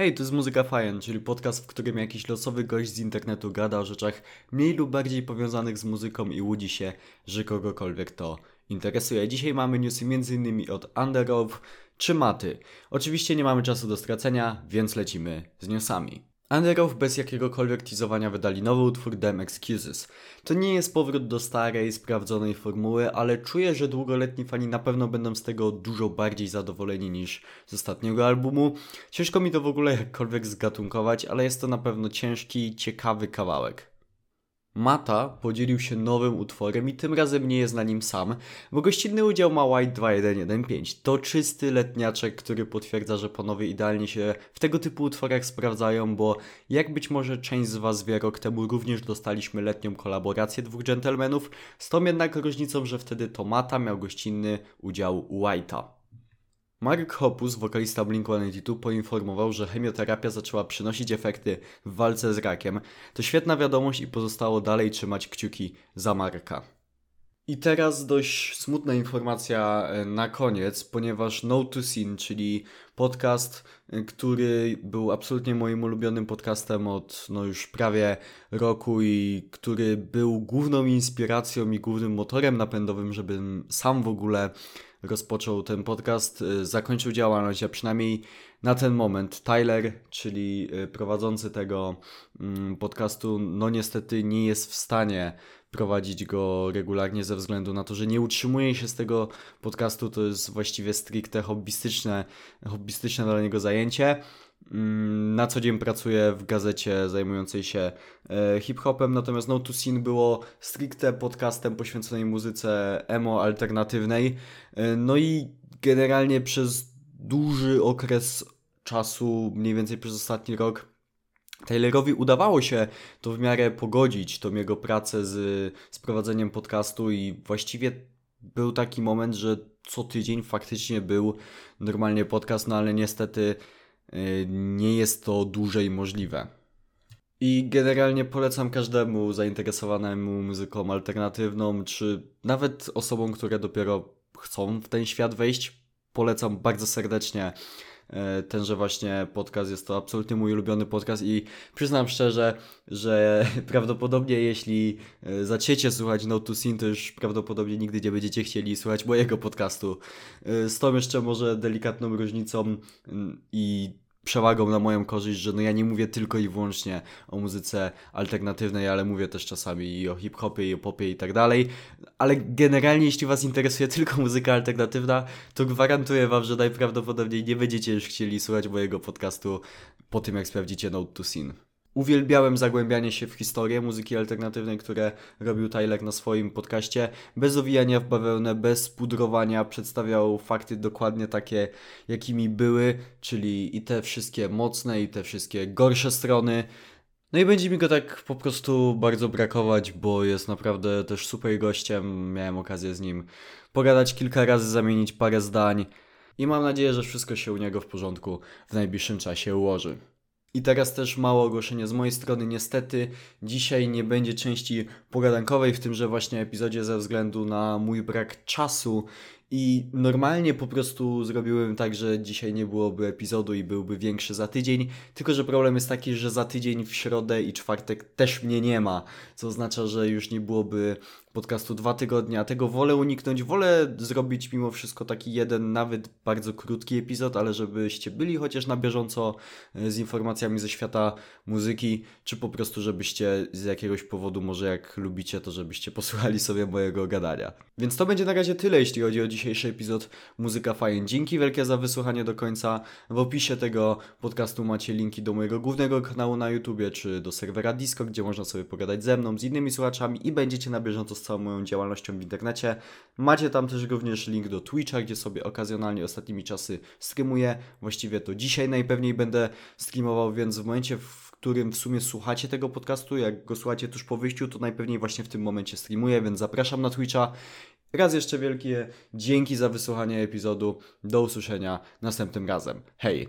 Hej, to jest Muzyka Fajen, czyli podcast, w którym jakiś losowy gość z internetu gada o rzeczach mniej lub bardziej powiązanych z muzyką i łudzi się, że kogokolwiek to interesuje. Dzisiaj mamy newsy m.in. od Underoath czy Maty. Oczywiście nie mamy czasu do stracenia, więc lecimy z newsami. Underoath bez jakiegokolwiek teasowania wydali nowy utwór Dem Excuses. To nie jest powrót do starej, sprawdzonej formuły, ale czuję, że długoletni fani na pewno będą z tego dużo bardziej zadowoleni niż z ostatniego albumu. Ciężko mi to w ogóle jakkolwiek zgatunkować, ale jest to na pewno ciężki, ciekawy kawałek. Mata podzielił się nowym utworem i tym razem nie jest na nim sam, bo gościnny udział ma White 2115. To czysty letniaczek, który potwierdza, że panowie idealnie się w tego typu utworach sprawdzają, bo jak być może część z was wie, rok temu również dostaliśmy letnią kolaborację dwóch gentlemanów, z tą jednak różnicą, że wtedy to Mata miał gościnny udział White'a. Mark Hoppus, wokalista Blink-182, poinformował, że chemioterapia zaczęła przynosić efekty w walce z rakiem. To świetna wiadomość i pozostało dalej trzymać kciuki za Marka. I teraz dość smutna informacja e, na koniec, ponieważ No to Sin, czyli podcast, e, który był absolutnie moim ulubionym podcastem od no już prawie roku i który był główną inspiracją i głównym motorem napędowym, żebym sam w ogóle rozpoczął ten podcast, y, zakończył działalność, a przynajmniej na ten moment Tyler, czyli y, prowadzący tego mm, podcastu, no niestety nie jest w stanie prowadzić go regularnie ze względu na to, że nie utrzymuje się z tego podcastu, to jest właściwie stricte hobbystyczne, hobbystyczne dla niego zajęcie. Mm, na co dzień pracuję w gazecie zajmującej się e, hip-hopem, natomiast No to Scene było stricte podcastem poświęconej muzyce emo alternatywnej. E, no i generalnie przez duży okres czasu, mniej więcej przez ostatni rok, Taylorowi udawało się to w miarę pogodzić, tą jego pracę z, z prowadzeniem podcastu i właściwie był taki moment, że co tydzień faktycznie był normalnie podcast, no ale niestety nie jest to dłużej możliwe. I generalnie polecam każdemu zainteresowanemu muzyką alternatywną, czy nawet osobom, które dopiero chcą w ten świat wejść. Polecam bardzo serdecznie y, tenże właśnie podcast. Jest to absolutnie mój ulubiony podcast i przyznam szczerze, że prawdopodobnie jeśli y, zaczniecie słuchać No to Sin, to już prawdopodobnie nigdy nie będziecie chcieli słuchać mojego podcastu. Z tą jeszcze może delikatną różnicą i przewagą na moją korzyść, że no ja nie mówię tylko i wyłącznie o muzyce alternatywnej, ale mówię też czasami i o hip-hopie, i o popie i tak dalej. Ale generalnie, jeśli Was interesuje tylko muzyka alternatywna, to gwarantuję Wam, że najprawdopodobniej nie będziecie już chcieli słuchać mojego podcastu po tym, jak sprawdzicie Note to Scene. Uwielbiałem zagłębianie się w historię muzyki alternatywnej, które robił Tyler na swoim podcaście. Bez owijania w bawełnę, bez pudrowania, przedstawiał fakty dokładnie takie, jakimi były, czyli i te wszystkie mocne, i te wszystkie gorsze strony. No i będzie mi go tak po prostu bardzo brakować, bo jest naprawdę też super gościem. Miałem okazję z nim pogadać kilka razy, zamienić parę zdań. I mam nadzieję, że wszystko się u niego w porządku w najbliższym czasie ułoży. I teraz też mało ogłoszenie z mojej strony. Niestety dzisiaj nie będzie części pogadankowej w tymże właśnie epizodzie ze względu na mój brak czasu i normalnie po prostu zrobiłem tak, że dzisiaj nie byłoby epizodu i byłby większy za tydzień. Tylko, że problem jest taki, że za tydzień w środę i czwartek też mnie nie ma. Co oznacza, że już nie byłoby podcastu dwa tygodnie, a tego wolę uniknąć. Wolę zrobić mimo wszystko taki jeden, nawet bardzo krótki epizod, ale żebyście byli chociaż na bieżąco e, z informacjami ze świata muzyki, czy po prostu żebyście z jakiegoś powodu, może jak lubicie, to żebyście posłuchali sobie mojego gadania. Więc to będzie na razie tyle, jeśli chodzi o dzisiejszy epizod Muzyka Fajn. Dzięki wielkie za wysłuchanie do końca. W opisie tego podcastu macie linki do mojego głównego kanału na YouTubie, czy do serwera Disco, gdzie można sobie pogadać ze mną, z innymi słuchaczami i będziecie na bieżąco z całą moją działalnością w internecie. Macie tam też również link do Twitcha, gdzie sobie okazjonalnie ostatnimi czasy streamuję. Właściwie to dzisiaj najpewniej będę streamował, więc w momencie, w którym w sumie słuchacie tego podcastu, jak go słuchacie tuż po wyjściu, to najpewniej właśnie w tym momencie streamuję, więc zapraszam na Twitcha. Raz jeszcze wielkie dzięki za wysłuchanie epizodu. Do usłyszenia następnym razem. Hej!